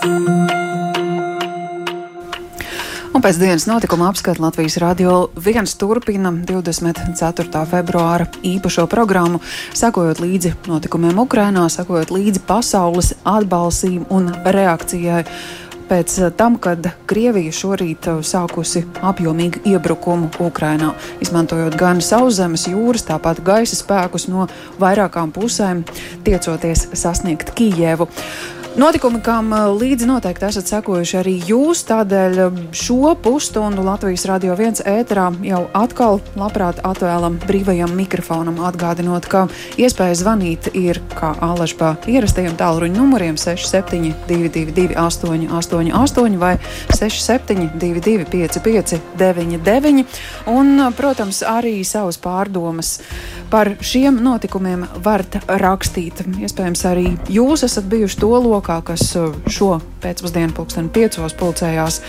Un pēc dienas notikuma apskata Latvijas radio viens turpina 24. februāra īpašo programmu, sakojot līdzi notikumiem Ukrainā, sakojot līdzi pasaules atbalstīm un reakcijai pēc tam, kad Krievija šorīt sākusi apjomīgu iebrukumu Ukrainā, izmantojot gan sauszemes, jūras, tāpat gaisa spēkus no vairākām pusēm, tiecoties sasniegt Kijevu. Notikumi, kam eh, līdzi noteikti esat sekojuši arī jūs, tādēļ eh, šo pusstundu Latvijas radio viens ēterā jau atkal labprāt atvēlam brīvajam mikrofonam, atgādinot, ka iespēja zvanīt ir kā Alažbā ierastajiem tālruņa numuriem 6722 888 vai 6722 559 un, protams, arī savas pārdomas par šiem notikumiem varat rakstīt. Iespējams, arī jūs esat bijuši to lokā kas uh, šo pēcpusdienu pulksteni piecos pulcējās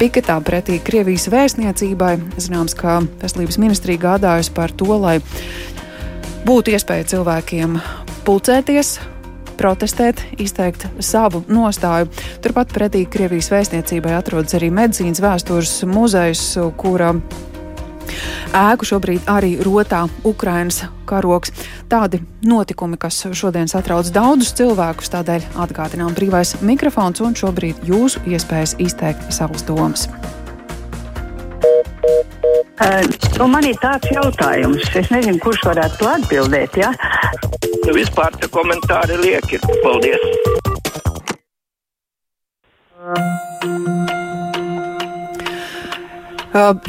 piketā pretī Krievijas vēstniecībai. Zināms, ka veselības ministrija gādājusi par to, lai būtu iespēja cilvēkiem pulcēties, protestēt, izteikt savu nostāju. Turpat pretī Krievijas vēstniecībai atrodas arī medicīnas vēstures muzejs, kura ēku šobrīd arī rotā Ukrainas karoks. Tādi notikumi, kas šodien satrauc daudzus cilvēkus, tādēļ atgādinām brīvais mikrofons un šobrīd jūsu iespējas izteikt savas domas. Uh, nu man ir tāds jautājums, es nezinu, kurš varētu to atbildēt. Ja? Nu, vispār tie komentāri lieki. Paldies! Uh,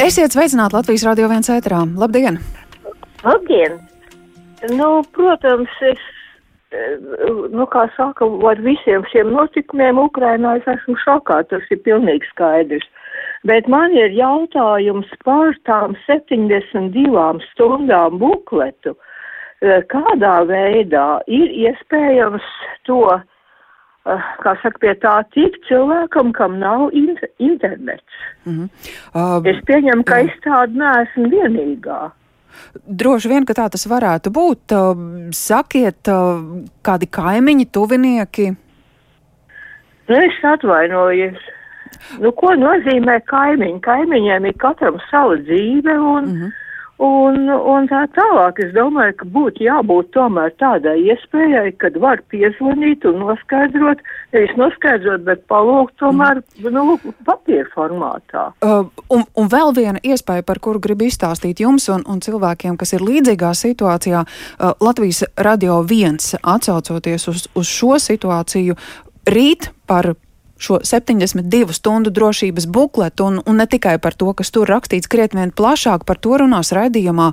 esiet sveicināti Latvijas radio viens ēterā. Labdien! Labdien! Nu, protams, es, eh, nu, kā saka, ar visiem šiem notikumiem Ukrainā es esmu šokā, tas ir pilnīgi skaidrs. Bet man ir jautājums par tām 72 stundām bukletu. Eh, kādā veidā ir iespējams to Eh, kā saka, pie tā tik cilvēkam, kam nav in internets. Mm -hmm. uh, es pieņemu, ka uh, es tādu neesmu vienīgā. Droši vien, ka tā tas varētu būt. Sakiet, kādi kaimiņi, tuvinieki? Nu, es atvainojos. Nu, ko nozīmē kaimiņi? Kaimiņiem ir katram sava dzīve un. Mm -hmm Un, un tā tālāk es domāju, ka būtu jābūt tomēr tādai iespējai, kad var piezvanīt un noskaidrot, nevis noskaidrot, bet palūgt tomēr nu, papīra formātā. Uh, un, un vēl viena iespēja, par kuru gribu izstāstīt jums un, un cilvēkiem, kas ir līdzīgā situācijā, uh, Latvijas radio viens atsaucoties uz, uz šo situāciju, rīt par šo 72 stundu drošības bukletu, un, un ne tikai par to, kas tur rakstīts, krietni vien plašāk par to runās raidījumā,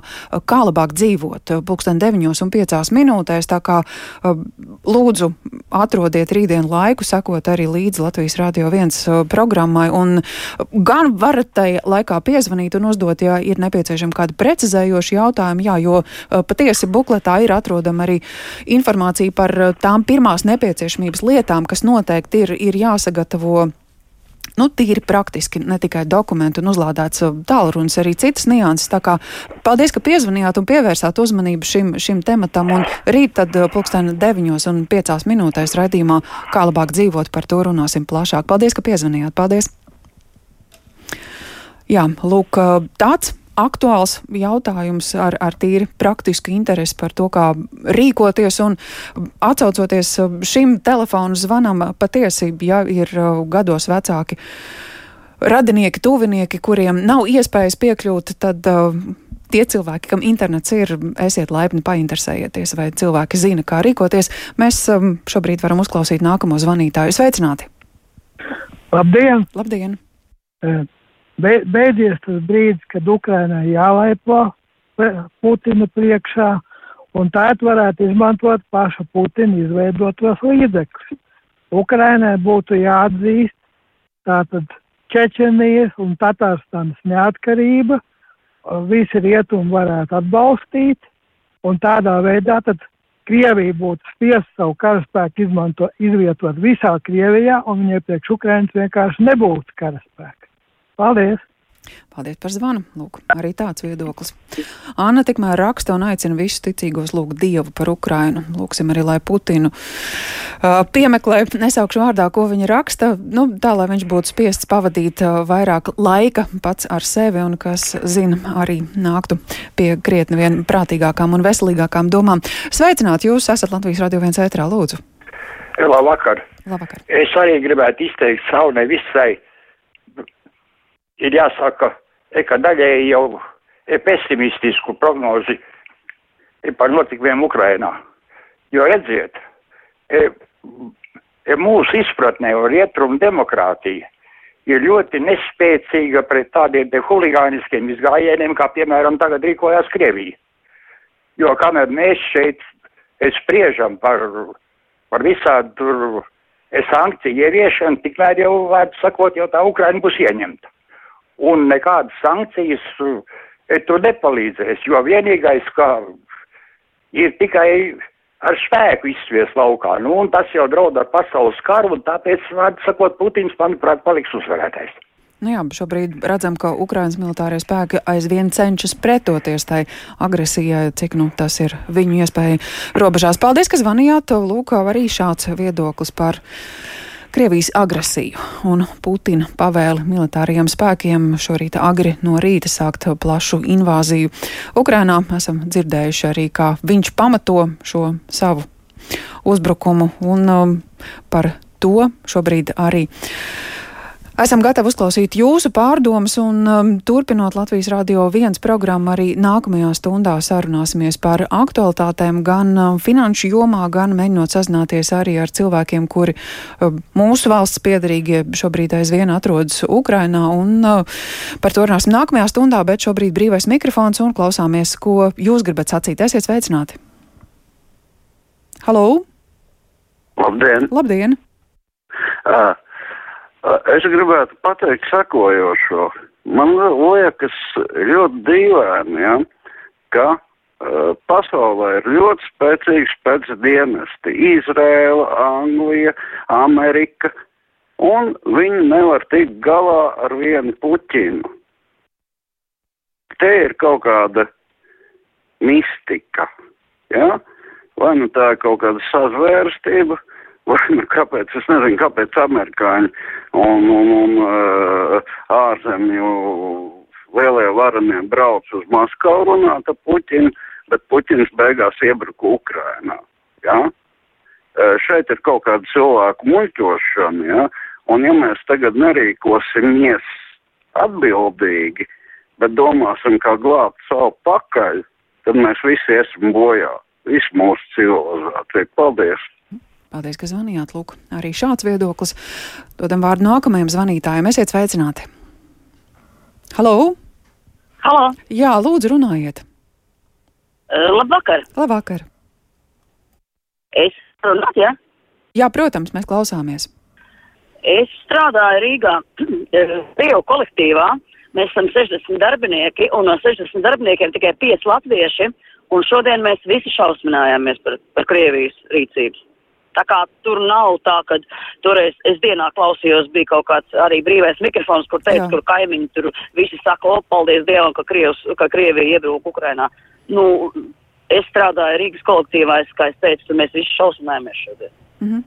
kā labāk dzīvot, pulksten 9 un 5 minūtēs. Tā kā lūdzu atrodiet rītdienu laiku, sakot arī līdzi Latvijas Rādio 1 programmai, un gan varat tai laikā piezvanīt un uzdot, ja ir nepieciešami kādi precizējoši jautājumi, jā, jo patiesi bukletā ir atrodama arī informācija par tām pirmās nepieciešamības lietām, kas noteikti ir, ir jāsaka jāsagatavo nu, tīri praktiski, ne tikai dokumenti un uzlādēts uh, tālrunis, arī citas nianses. Tā kā paldies, ka piezvanījāt un pievērsāt uzmanību šim, šim tematam. Un rīt tad uh, pulksten 9 un 5 minūtēs raidījumā, kā labāk dzīvot, par to runāsim plašāk. Paldies, ka piezvanījāt. Paldies! Jā, lūk, uh, tāds aktuāls jautājums ar, ar tīri praktisku interesi par to, kā rīkoties. Un atcaucoties šim telefonu zvanam, patiesi, ja ir uh, gados vecāki radinieki, tuvinieki, kuriem nav iespējas piekļūt, tad uh, tie cilvēki, kam internets ir, esiet laipni painteresējieties, vai cilvēki zina, kā rīkoties. Mēs um, šobrīd varam uzklausīt nākamo zvanītāju. Sveicināti! Labdien! Labdien! Uh beidzies tas brīdis, kad Ukrainai jālaipo Putina priekšā, un tā varētu izmantot pašu Putina izveidotos līdzekļus. Ukrainai būtu jāatzīst tātad Čečenijas un Tatārstānas neatkarība, visi rietumi varētu atbalstīt, un tādā veidā tad Krievija būtu spiest savu karaspēku izmanto, izvietot visā Krievijā, un viņai priekš Ukrainas vienkārši nebūtu karaspēka. Paldies! Paldies par zvanu. Lūk, arī tāds viedoklis. Anna tikmēr raksta un aicina visus ticīgos lūgt Dievu par Ukrainu. Lūksim arī, lai Putinu uh, piemeklē, nesaukšu vārdā, ko viņa raksta, nu, tā, lai viņš būtu spiests pavadīt uh, vairāk laika pats ar sevi un, kas zina, arī nāktu pie krietni vien prātīgākām un veselīgākām domām. Sveicināt, jūs esat Latvijas Radio 1 ētrā, lūdzu. Labvakar. Labvakar. Es arī gribētu izteikt savu nevisai. Ir jāsaka, e, ka daļēji jau ir pesimistisku prognozi par notikumiem Ukrainā. Jo redziet, e, e, mūsu izpratnē un rietumu demokrātija ir ļoti nespēcīga pret tādiem te huligāniskiem izgājieniem, kā piemēram tagad rīkojās Krievija. Jo kamēr mēs šeit spriežam par, par visādu sankciju ieviešanu, tikmēr jau, vārds sakot, jau tā Ukraina būs ieņemta. Un nekādas sankcijas e, tur nepalīdzēs, jo vienīgais, kā ir tikai ar spēku izsvies laukā. Nu, un tas jau draud ar pasaules karu, un tāpēc, vārds sakot, Putins, manuprāt, paliks uzvarētājs. Nu jā, šobrīd redzam, ka Ukrainas militārie spēki aizvien cenšas pretoties tai agresijai, cik nu, tas ir viņu iespēja robežās. Paldies, ka zvanījāt. Lūk, arī šāds viedoklis par. Krievijas agresiju un Putina pavēli militārajiem spēkiem šorīt agri no rīta sākt plašu invāziju. Ukrainā esam dzirdējuši arī, kā viņš pamato šo savu uzbrukumu un um, par to šobrīd arī. Esam gatavi uzklausīt jūsu pārdomas un um, turpinot Latvijas Rādio viens programmu arī nākamajā stundā sarunāsimies par aktualitātēm gan um, finanšu jomā, gan mēģinot sazināties arī ar cilvēkiem, kuri um, mūsu valsts piedarīgie šobrīd aizvien atrodas Ukrainā un uh, par to runāsim nākamajā stundā, bet šobrīd brīvais mikrofons un klausāmies, ko jūs gribat sacīt. Esiet sveicināti! Halo! Labdien! Labdien! Uh, Es gribētu pateikt sakojošo. Man liekas ļoti dīvaini, ja, ka uh, pasaulē ir ļoti spēcīgs pēcdienesti - Izrēla, Anglija, Amerika, un viņi nevar tikt galā ar vienu puķinu. Te ir kaut kāda mistika, ja? vai nu tā ir kaut kāda sazvērstība, vai nu kāpēc, es nezinu, kāpēc amerikāņi un, un, un uh, ārzemju lielie varanie brauc uz Maskavu runāt ar Puķinu, bet Puķins beigās iebruka Ukrainā. Ja? Uh, šeit ir kaut kāda cilvēku muļķošana, ja? un ja mēs tagad nerīkosimies atbildīgi, bet domāsim, kā glābt savu pakaļ, tad mēs visi esam bojā, visu mūsu civilizāciju. Paldies! Paldies, ka zvanījāt. Lūk, arī šāds viedoklis. Dodam vārdu nākamajam zvanītājam. Esiet sveicināti! Halo! Halo! Jā, lūdzu, runājiet! Uh, labvakar! Labvakar! Es runāt, jā? Jā, protams, mēs klausāmies. Es strādāju Rīgā Rīgo kolektīvā. Mēs esam 60 darbinieki, un no 60 darbiniekiem tikai 5 latvieši, un šodien mēs visi šausminājāmies par, par Krievijas rīcības. Tā kā tur nav tā, ka toreiz es dienā klausījos, bija kaut kāds arī brīvais mikrofons, kur teica, Jā. kur kaimiņi tur visi saka, o, paldies Dievam, ka, Krievs, ka Krievija iebruka Ukrainā. Nu, es strādāju Rīgas kolektīvā, es, kā es teicu, tur mēs visi šausminājāmies šodien. Mm -hmm.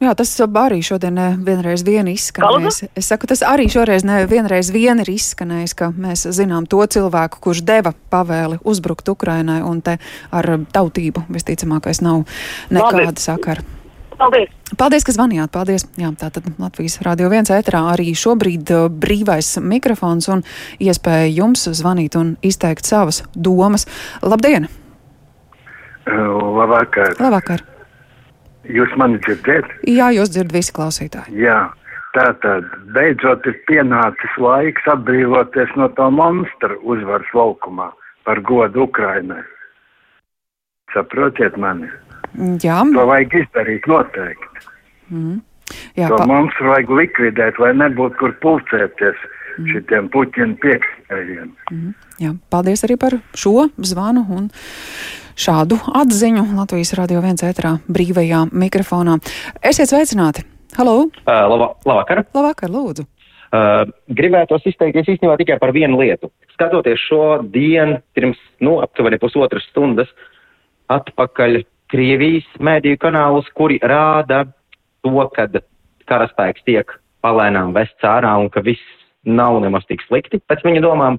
Jā, tas arī šodien ne vienreiz vien izskanējis. Es saku, tas arī šoreiz ne vienreiz vien ir izskanējis, ka mēs zinām to cilvēku, kurš deva pavēli uzbrukt Ukrainai, un te ar tautību visticamākais nav nekāda sakara. Paldies! Paldies, ka zvanījāt. Paldies. Jā, tātad Latvijas Rādio 1 ēterā arī šobrīd uh, brīvais mikrofons un iespēja jums zvanīt un izteikt savas domas. Labdien! Labvakar. Labvakar! Jūs mani dzirdat? Jā, jūs dzirdat visi klausītāji. Jā. Tātad beidzot ir pienācis laiks atbrīvoties no tā monstra uzvaras laukumā par godu Ukrainai. Saprotiet mani? Jā, To vajag izdarīt noteikti. jā To pa, monstru vajag likvidēt, lai nebūtu kur pulcēties šitiem puķiem piekstējiem. jā, paldies arī par šo zvanu un šādu atziņu Latvijas Rādio 1 ēterā brīvajā mikrofonā. Esiet sveicināti! Halo! Uh, laba, labvakar. Labvakar, lūdzu! Uh, gribētos izteikties īstenībā tikai par vienu lietu. Skatoties šo dienu, pirms nu, aptuveni pusotras stundas atpakaļ Krievijas mēdīju kanālus, kuri rāda to, ka karaspēks tiek palēnām vests ārā un ka viss nav nemaz tik slikti pēc viņa domām.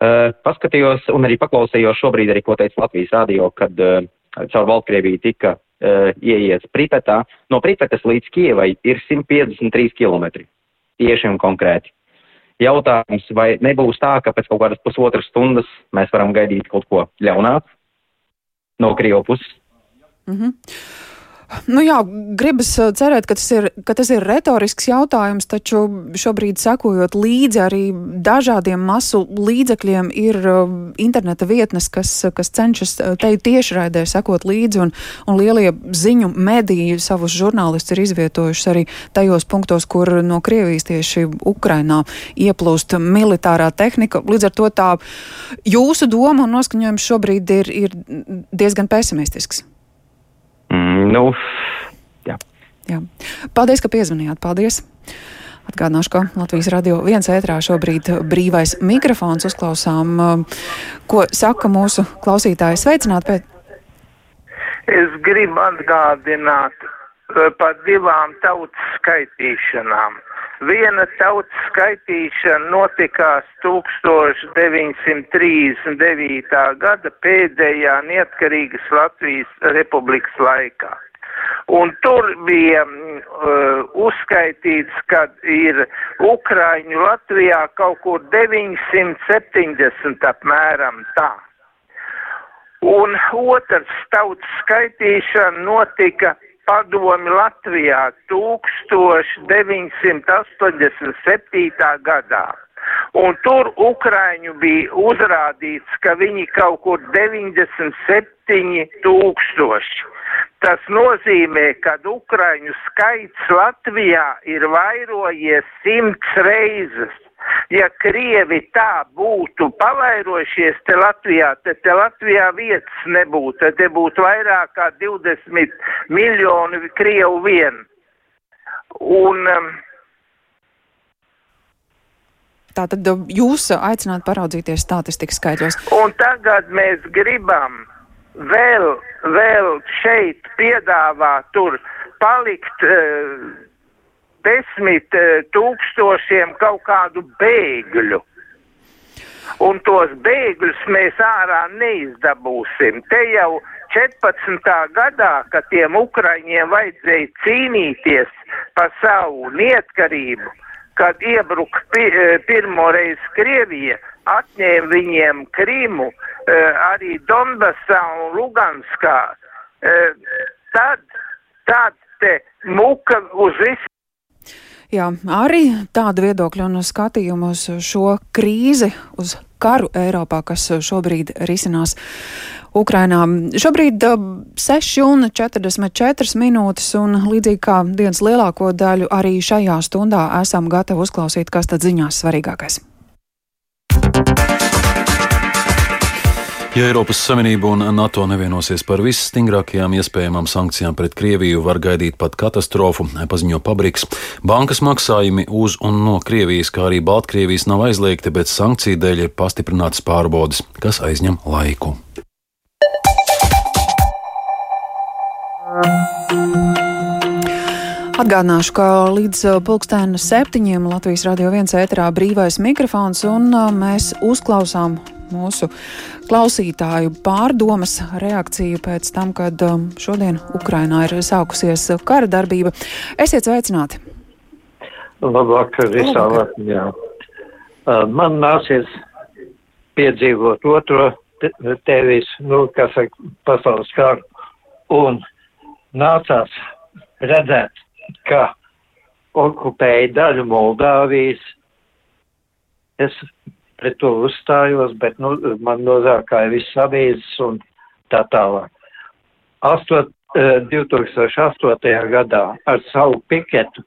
Uh, paskatījos un arī paklausījos šobrīd arī, ko teica Latvijas radio, kad uh, caur Valkrieviju tika uh, ieiets Pripetā. No Pripetas līdz Kievai ir 153 km. Tieši un konkrēti. Jautājums, vai nebūs tā, ka pēc kaut kādas pusotras stundas mēs varam gaidīt kaut ko ļaunāku no Krievu puses? -hmm. Nu jā, gribas uh, cerēt, ka tas, ir, ka tas ir retorisks jautājums, taču šobrīd sekojot līdzi arī dažādiem masu līdzekļiem ir uh, interneta vietnes, kas, kas cenšas uh, te tiešraidē sekot līdzi, un, un lielie ziņu mediji savus žurnālistus ir izvietojuši arī tajos punktos, kur no Krievijas tieši Ukrainā ieplūst militārā tehnika. Līdz ar to tā jūsu doma un noskaņojums šobrīd ir, ir diezgan pesimistisks. Mm, nu, jā. jā. Paldies, ka piezvanījāt. Paldies! Atgādināšu, ka Latvijas radio viens ētrā šobrīd brīvais mikrofons uzklausām, ko saka mūsu klausītāji. Sveicināt pēc. Es gribu atgādināt eh, par divām tautas skaitīšanām. Viena tautas skaitīšana notikās 1939. gada pēdējā neatkarīgas Latvijas republikas laikā. Un tur bija uh, uzskaitīts, ka ir Ukraiņu Latvijā kaut kur 970 apmēram tā. Un otrs tautas skaitīšana notika padomi Latvijā 1987. gadā. Un tur Ukraiņu bija uzrādīts, ka viņi kaut kur 97 tūkstoši. Tas nozīmē, ka Ukraiņu skaits Latvijā ir vairojies simts reizes. Ja Krievi tā būtu palairošies te Latvijā, tad te Latvijā vietas nebūtu, tad te būtu vairāk kā 20 miljoni Krievu vien. Un, um, Tātad jūs aicināt paraudzīties statistikas skaitļos. Un tagad mēs gribam vēl, vēl šeit piedāvāt tur palikt. Uh, desmit uh, tūkstošiem kaut kādu bēgļu. Un tos bēgļus mēs ārā neizdabūsim. Te jau 14. gadā, kad tiem ukraiņiem vajadzēja cīnīties par savu neatkarību, kad iebruka pi, eh, pirmoreiz Krievija, atņēma viņiem Krimu, uh, arī Donbasā un Luganskā, tad, tad te muka uz visu Jā, arī tādu viedokļu un skatījumu uz šo krīzi, uz karu Eiropā, kas šobrīd risinās Ukrainā. Šobrīd 6 un 44 minūtes, un līdzīgi kā dienas lielāko daļu, arī šajā stundā esam gatavi uzklausīt, kas tad ziņās svarīgākais. Ja Eiropas Savienība un NATO nevienosies par visstingrākajām iespējamām sankcijām pret Krieviju, var gaidīt pat katastrofu, paziņo Pabriks. Bankas maksājumi uz un no Krievijas, kā arī Baltkrievijas nav aizliegti, bet sankciju dēļ ir pastiprinātas pārbaudas, kas aizņem laiku. Atgādināšu, ka līdz pulkstēna septiņiem Latvijas radio viens ēterā brīvais mikrofons, un mēs uzklausām mūsu klausītāju pārdomas, reakciju pēc tam, kad um, šodien Ukrainā ir sākusies kara darbība. Esiet sveicināti! Labvakar visām Latvijā. Uh, man nācies piedzīvot otro tevis, nu, kas ir pasaules karu, un nācās redzēt, ka okupēja daļu Moldāvijas. Es pret to uzstājos, bet nu, man nozākāja viss avīzes un tā tālāk. Astot, 2008. Eh, gadā ar savu piketu,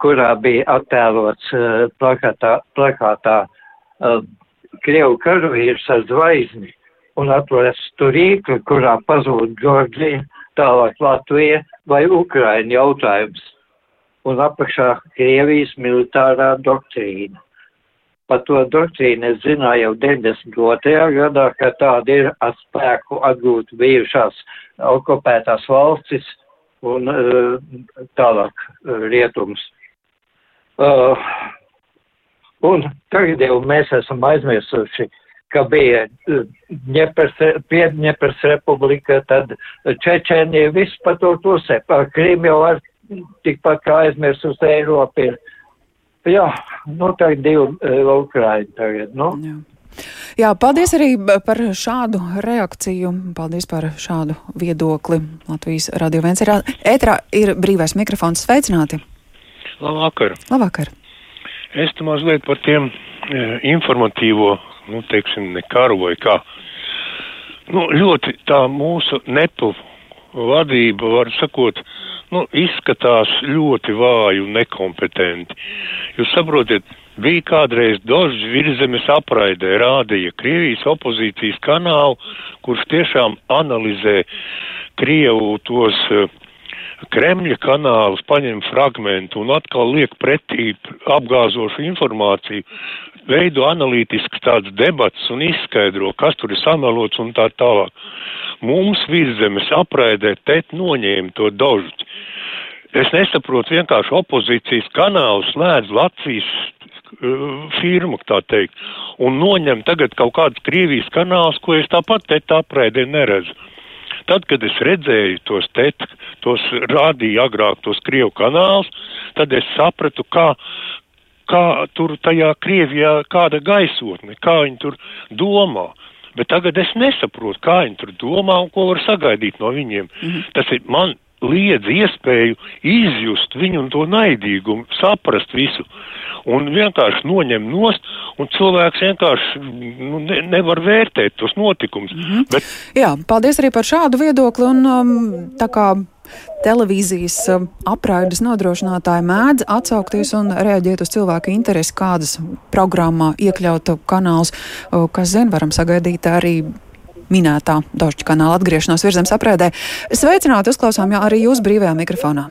kurā bija attēlots eh, plakātā, plakātā uh, Krievu karavīrs ar zvaigzni un atrastu rīkli, kurā pazūd Georgija, tālāk Latvija vai Ukraina jautājums. un apakšā Krievijas militārā doktrīna. Par to doktrīnu es zināju jau 92. gadā, ka tāda ir atspēku atgūt bijušās okupētās valstis un uh, tālāk uh, rietums. Uh, un tagad jau mēs esam aizmirsuši, ka bija Dņepers republika, tad Čečēnija, viss par to tusē. Krīm jau var tikpat kā aizmirsus Eiropu ir. Jā, nu tagad divi uh, Ukraiņi tagad, nu. Jā. Jā, paldies arī par šādu reakciju. Paldies par šādu viedokli. Latvijas radio viens ir ētrā, ir brīvais mikrofons. Sveicināti! Labvakar! Labvakar! Es te mazliet par tiem e, informatīvo, nu, teiksim, ne karu vai kā. Nu, ļoti tā mūsu nepu vadība, var sakot, nu, izskatās ļoti vāji un nekompetenti. Jūs saprotiet, bija kādreiz dožs virzemes apraidē, rādīja Krievijas opozīcijas kanālu, kurš tiešām analizē Krievu tos uh, Kremļa kanālus, paņem fragmentu un atkal liek pretī apgāzošu informāciju, veido analītisks tāds debats un izskaidro, kas tur ir samelots un tā tālāk. Mums virzemes apraidē tet noņēma to dožu. Es nesaprotu vienkārši opozīcijas kanālu slēdz Latvijas uh, firmu, tā teikt, un noņem tagad kaut kādus Krievijas kanālus, ko es tāpat te tā aprēdē neredzu. Tad, kad es redzēju tos tet, tos rādīju agrāk tos Krievu kanālus, tad es sapratu, kā, kā tur tajā Krievijā kāda gaisotne, kā viņi tur domā. Bet tagad es nesaprotu, kā viņi tur domā un ko var sagaidīt no viņiem. Mm -hmm. Tas ir man liedz iespēju izjust viņu un to naidīgumu, saprast visu. Un vienkārši noņem nost, un cilvēks vienkārši nu, ne, nevar vērtēt tos notikumus. Mm -hmm. Bet... Jā, paldies arī par šādu viedokli. Un, um, tā kā televīzijas um, apraides nodrošinātāji mēdz atsaukties un reaģēt uz cilvēku interesi, kādas programmā iekļauta kanāls, kas zina, varam sagaidīt arī minētā Dožģa kanāla atgriešanos virzemes aprēdē. Sveicināti, uzklausām jau arī jūs brīvajā mikrofonā.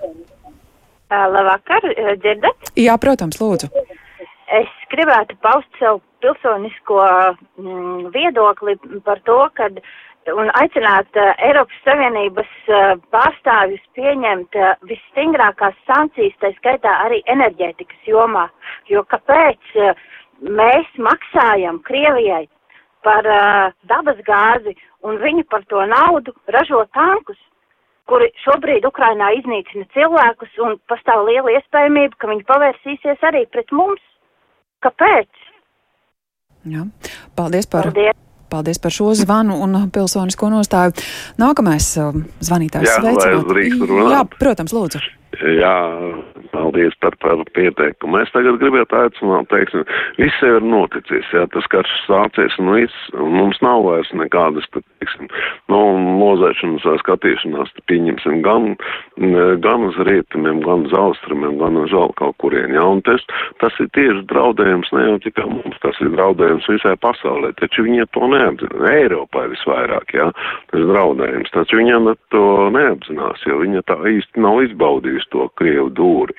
Labvakar, dzirdat? Jā, protams, lūdzu. Es gribētu paust savu pilsonisko mm, viedokli par to, kad un aicināt uh, Eiropas Savienības uh, pārstāvjus pieņemt uh, visstingrākās sankcijas, tā skaitā arī enerģētikas jomā. Jo kāpēc uh, mēs maksājam Krievijai par uh, dabas gāzi un viņi par to naudu ražo tankus, kuri šobrīd Ukrainā iznīcina cilvēkus un pastāv liela iespējamība, ka viņi pavērsīsies arī pret mums. Kāpēc? Jā. Paldies par. Paldies. Paldies par šo zvanu un pilsonisko nostāju. Nākamais zvanītājs. Jā, Jā, protams, lūdzu. Jā, paldies par, par pieteikumu. Es tagad gribētu aicināt, teiksim, viss jau ir noticis, jā, tas karš sācies un viss, un mums nav vairs nekādas, teiksim, no lozēšanas vai skatīšanās, pieņemsim gan, gan uz rietumiem, gan uz austrumiem, gan uz vēl kaut kurien, jā, un tas, tas ir tieši draudējums ne jau tikai mums, tas ir draudējums visai pasaulē, taču viņi to neapzinās, Eiropai visvairāk, jā, tas draudējums, taču viņiem to neapzinās, jo viņa tā īsti nav izbaudījusi uz to Krievu dūri.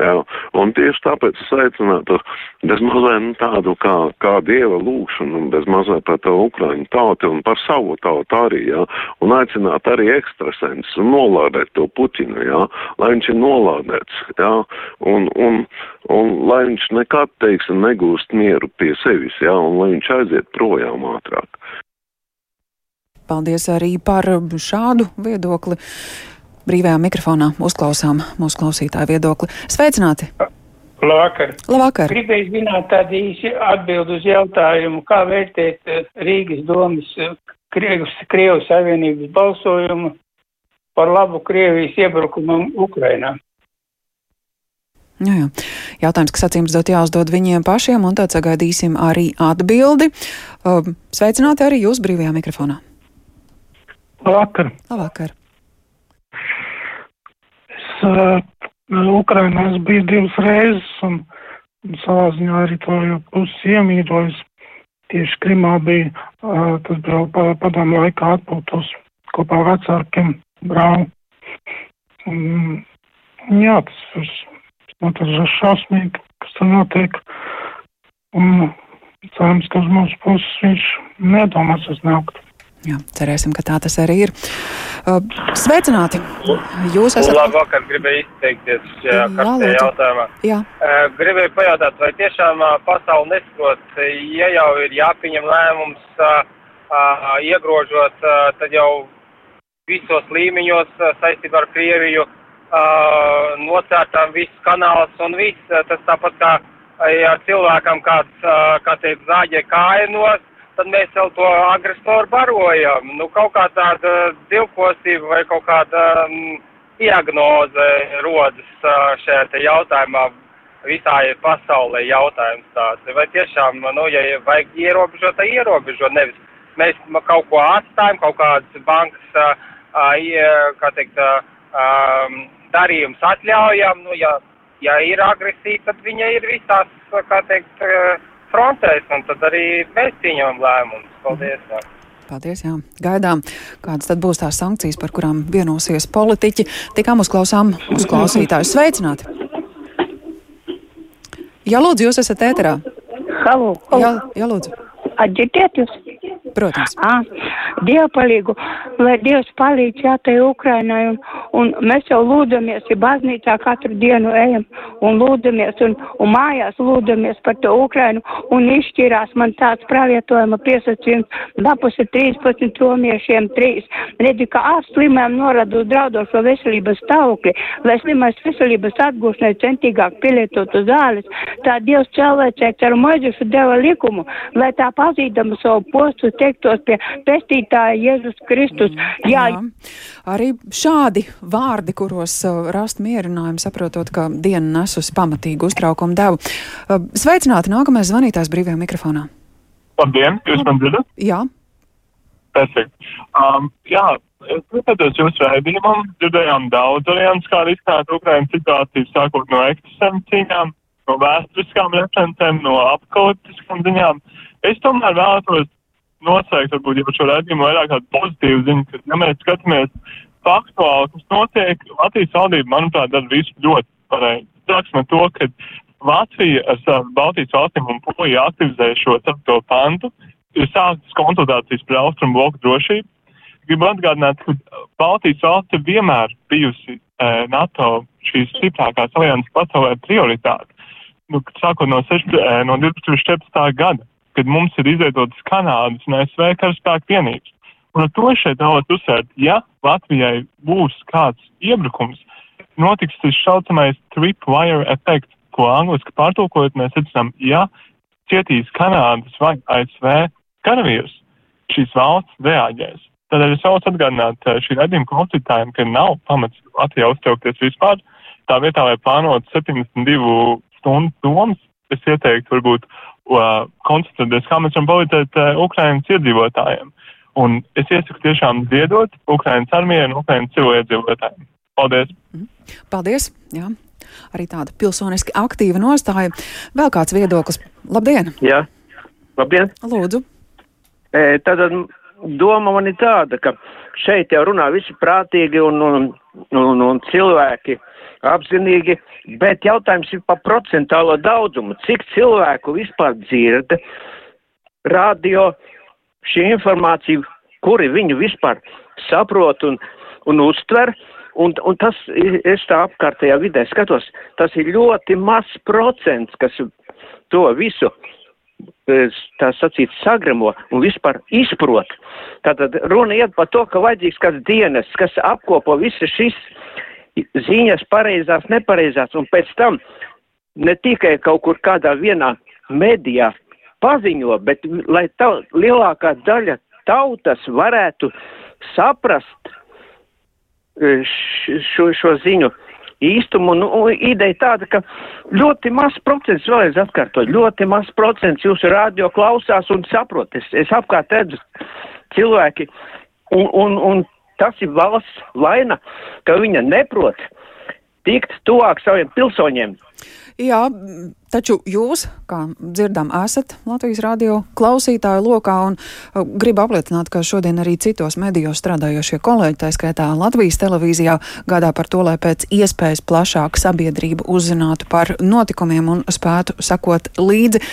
Jā. Un tieši tāpēc es aicinātu bez mazliet nu, tādu kā, kā dieva lūkšanu un bez mazliet par to Ukraiņu tautu un par savu tautu arī, jā. Un aicināt arī ekstrasens un nolādēt to Putinu, jā, lai viņš ir nolādēts, jā. Un, un, un lai viņš nekad, teiksim, negūst mieru pie sevis, jā, un lai viņš aiziet projām ātrāk. Paldies arī par šādu viedokli brīvajā mikrofonā uzklausām mūsu klausītāju viedokli. Sveicināti! Labvakar! Labvakar. Gribēju zināt tādu īsi atbildu uz jautājumu, kā vērtēt eh, Rīgas domas eh, Krievas, Krievas Savienības balsojumu par labu Krievijas iebrukumam Ukrainā. Jā, jā. Jautājums, kas acīm redzot jāuzdod viņiem pašiem, un tad sagaidīsim arī atbildi. Um, sveicināti arī jūs brīvajā mikrofonā. Labvakar! Labvakar! Uh, Ukrainā es biju divas reizes un, un savā ziņā arī to jau pusi iemīļojis. Tieši Krimā bija, uh, tas bija pa, padomu laikā atpūtos kopā ar vecākiem brāli. Un, jā, tas ir Un tas ir šausmīgi, kas tur notiek. Un cerams, ka uz mūsu puses viņš nedomās uznākt. Jā, cerēsim, ka tā tas arī ir. Sveicināti! Jūs esat. Labvakar, gribēju izteikties šajā karstajā jautājumā. Jā. Gribēju pajautāt, vai tiešām pasauli nesaprot, ja jau ir jāpieņem lēmums iegrožot, tad jau visos līmeņos saistībā ar Krieviju nocērtām visus kanālus un viss. Tas tāpat kā, ja cilvēkam kāds, kā teikt, zāģē kājinos, tad mēs jau to agresoru barojam. Nu, kaut kā tāda divkosība vai kaut kāda um, diagnoze rodas uh, šajā te jautājumā. Visā pasaulē jautājums tāds. Vai tiešām, nu, ja vajag ierobežot, tad ierobežot. Nevis mēs kaut ko atstājam, kaut kādas bankas, uh, uh, kā teikt, um, darījums atļaujam. Nu, ja, ja ir agresija, tad viņa ir visās, kā teikt, uh, frontēs, un tad arī mēs pieņemam lēmumus. Paldies! Jā. Paldies, jā. Gaidām, kādas tad būs tās sankcijas, par kurām vienosies politiķi. Tikām uzklausām uz klausītājus. Sveicināti! Jā, lūdzu, jūs esat ēterā. Halo! Jā, jā lūdzu. Atģirdiet jūs? Protams. À, Dievu palīgu, lai Dievs palīdz jātai Ukrainai, un, un mēs jau lūdamies, ja baznīcā katru dienu ejam un lūdamies, un, un mājās lūdamies par to Ukrainu, un izšķirās man tāds pravietojuma piesacījums, lapus ir 13 romiešiem 3. Redzi, ka ārsts slimēm norada uz draudošo veselības stāvokli, lai slimais veselības atgūšanai centīgāk pielietotu zāles, tā Dievs cilvēcēks ar Moizušu deva likumu, lai tā pazīdama savu postu teiktos pie pestītāja Jēzus Kristus. Jā. Jā. Arī šādi vārdi, kuros uh, rast mierinājumu, saprotot, ka diena nesusi pamatīgu uztraukumu devu. Uh, sveicināti nākamais zvanītājs brīvajā mikrofonā. Labdien, jūs man dzirdat? Jā. Perfekt. Um, jā, es pēc jūsu raidījumam dzirdējām daudz variantus, kā risināt Ukrainas situāciju, sākot no ekstrēm cīņām, no vēsturiskām referencēm, no apkautiskām ziņām. Es tomēr vēlētos nosaukt, varbūt jau šo raidījumu vairāk tādu pozitīvu ziņu, ka, ja mēs skatāmies faktuāli, kas notiek, Latvijas valdība, manuprāt, dara visu ļoti pareizi. Sāksim ar to, ka Latvija ar Baltijas valstīm un Poliju aktivizē šo 4. pantu, ir sāktas konsultācijas par austrumu bloku drošību. Gribu atgādināt, ka Baltijas valsts vienmēr bijusi e, NATO šīs stiprākās alianses pasaulē prioritāte. Nu, sākot no, 6, e, no 2014. gada, kad mums ir izveidotas Kanādas un ASV karaspēku vienības. Un ar to šeit vēlos uzsvērt, ja Latvijai būs kāds iebrukums, notiks tas saucamais tripwire efekts, ko angliski pārtulkojot mēs secinām, ja cietīs Kanādas vai ASV karavīrus, šīs valsts reaģēs. Tādēļ es vēlos atgādināt šī redzījuma klausītājiem, ka nav pamats Latvijā uztraukties vispār. Tā vietā, lai plānot 72 stundu domas, es ieteiktu varbūt uh, koncentrēties, kā mēs varam palīdzēt uh, Ukrainas iedzīvotājiem. Un es iesaku tiešām ziedot Ukrainas armijai un Ukrainas civiliedzīvotājiem. Paldies! Paldies! Jā. Arī tāda pilsoniski aktīva nostāja. Vēl kāds viedoklis. Labdien! Jā, labdien! Lūdzu! E, tad doma man ir tāda, ka šeit jau runā visi prātīgi un, un, un, un cilvēki apzinīgi, bet jautājums ir par procentālo daudzumu. Cik cilvēku vispār dzird radio šī informācija, kuri viņu vispār saprot un, un uztver. Un, un tas, es tā apkārtējā vidē skatos, tas ir ļoti mazs procents, kas to visu tā sacīt, sagremo un vispār izprot. Tātad runa iet par to, ka vajadzīgs kāds dienas, kas apkopo visas šīs ziņas pareizās, nepareizās, un pēc tam ne tikai kaut kur kādā vienā medijā paziņo, bet lai tā lielākā daļa tautas varētu saprast šo, šo ziņu īstumu. Nu, ideja tāda, ka ļoti maz procents, vēlreiz atkārtot, ļoti maz procents jūsu radio klausās un saprot. Es, es apkārt redzu cilvēki, un, un, un tas ir valsts vaina, ka viņa neprot, tikt tuvāk saviem pilsoņiem. Jā, taču jūs, kā dzirdam, esat Latvijas radio klausītāju lokā un uh, gribu apliecināt, ka šodien arī citos medijos strādājošie kolēģi, tā skaitā Latvijas televīzijā, gādā par to, lai pēc iespējas plašāk sabiedrība uzzinātu par notikumiem un spētu sakot līdzi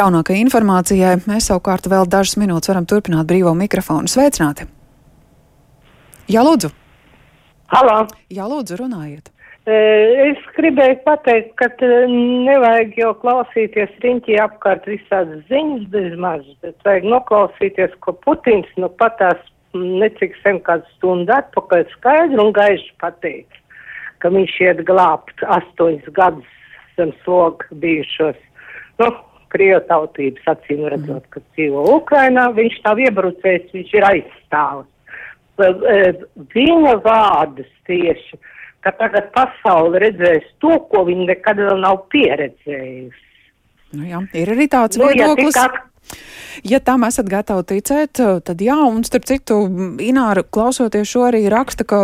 jaunākajai informācijai. Mēs savukārt vēl dažas minūtes varam turpināt brīvo mikrofonu. Sveicināti! Jā, lūdzu! Halo! Jā, lūdzu, runājiet! Es gribēju pateikt, ka nevajag jau klausīties riņķī apkārt visādas ziņas bez maz, bet vajag noklausīties, ko Putins nu patās necik sen kādu stundu atpakaļ skaidru un gaišu pateica, ka viņš iet glābt astoņus gadus zem sloga bijušos, nu, krievu tautības acīm redzot, ka dzīvo Ukrainā, viņš tā iebrucējs, viņš ir aizstāvs. Viņa vārdus tieši ka tagad pasaule redzēs to, ko viņi nekad vēl nav pieredzējusi. Nu jā, ir arī tāds nu, viedoklis. Ja, Ja tam esat gatavi ticēt, tad jā, un starp citu, Ināra klausoties šo arī raksta, ka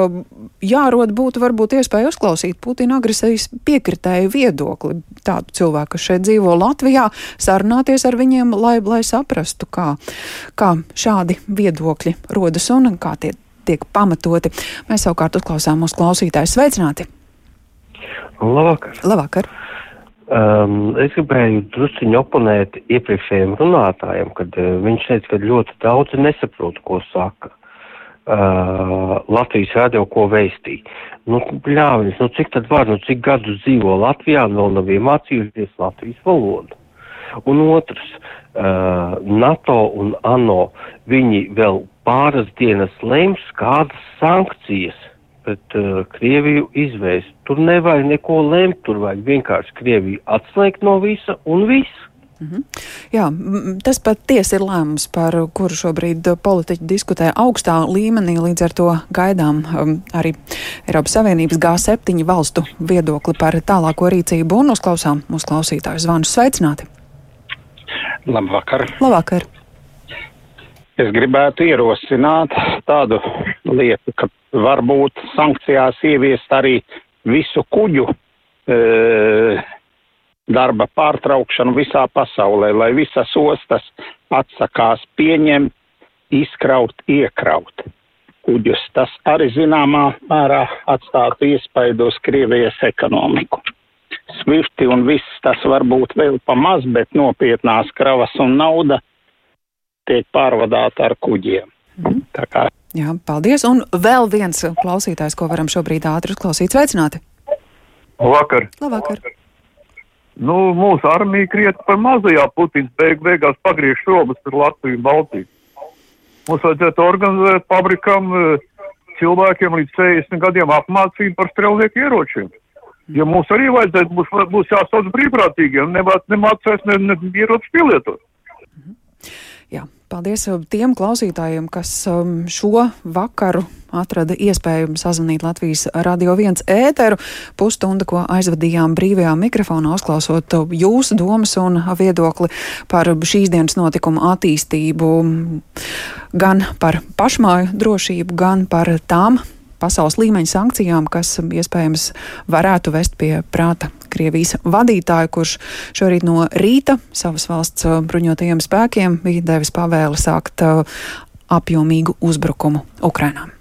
jārod būtu varbūt iespēja uzklausīt Putina agresijas piekritēju viedokli. Tādu cilvēku, kas šeit dzīvo Latvijā, sarunāties ar viņiem, lai, lai saprastu, kā, kā šādi viedokļi rodas un kā tie tiek pamatoti. Mēs savukārt uzklausām mūsu klausītājus. Sveicināti! Labvakar! Labvakar. Um, es gribēju drusciņu oponēt iepriekšējiem runātājiem, kad uh, viņš teica, ka ļoti daudz nesaprot, ko saka. Uh, Latvijas radio, ko veistī. Nu, bļāviņas, nu cik tad var, nu cik gadus dzīvo Latvijā un vēl nav iemācījušies Latvijas valodu. Un otrs, uh, NATO un ANO, viņi vēl pāris dienas lems, kādas sankcijas pret uh, Krieviju izvērst. Tur nevajag neko lemt, tur vajag vienkārši Krieviju atslēgt no visa un viss. Mm -hmm. Jā, tas patiesi ir lēmums, par kuru šobrīd politiķi diskutē augstā līmenī. Līdz ar to gaidām um, arī Eiropas Savienības G7 valstu viedokli par tālāko rīcību un uzklausām mūsu klausītāju zvanus. Sveicināti! Labvakar! Labvakar! Es gribētu ierosināt tādu lietu, ka varbūt sankcijās ieviest arī visu kuģu e, darba pārtraukšanu visā pasaulē, lai visas ostas atsakās pieņemt, izkraut, iekraut kuģus. Tas arī zināmā mērā atstātu iespaidu uz Krievijas ekonomiku. Svifti un viss tas varbūt vēl pa maz, bet nopietnās kravas un nauda tiek pārvadāta ar kuģiem. Mm. Kā... Jā, paldies. Un vēl viens klausītājs, ko varam šobrīd ātri uzklausīt. Sveicināti! Labvakar! Labvakar. Nu, mūsu armija kriet par mazajā Putins beig beigās pagriež robežas ar Latviju un Baltiju. Mums vajadzētu organizēt fabrikam eh, cilvēkiem līdz 60 gadiem apmācību par strelnieku ieročiem. Ja mums arī vajadzētu, būs, būs jāsauc brīvprātīgiem, nemācēs ne, ne ieroču pielietot. Jā, paldies tiem klausītājiem, kas um, šo vakaru atrada iespēju sazvanīt Latvijas radio viens ēteru. Pusstunda, ko aizvadījām brīvajā mikrofonā, uzklausot jūsu domas un viedokli par šīs dienas notikumu attīstību, gan par pašmāju drošību, gan par tām pasaules līmeņa sankcijām, kas iespējams varētu vest pie prāta Krievijas vadītāju, kurš šorīt no rīta savas valsts uh, bruņotajiem spēkiem bija devis pavēli sākt uh, apjomīgu uzbrukumu Ukrainām.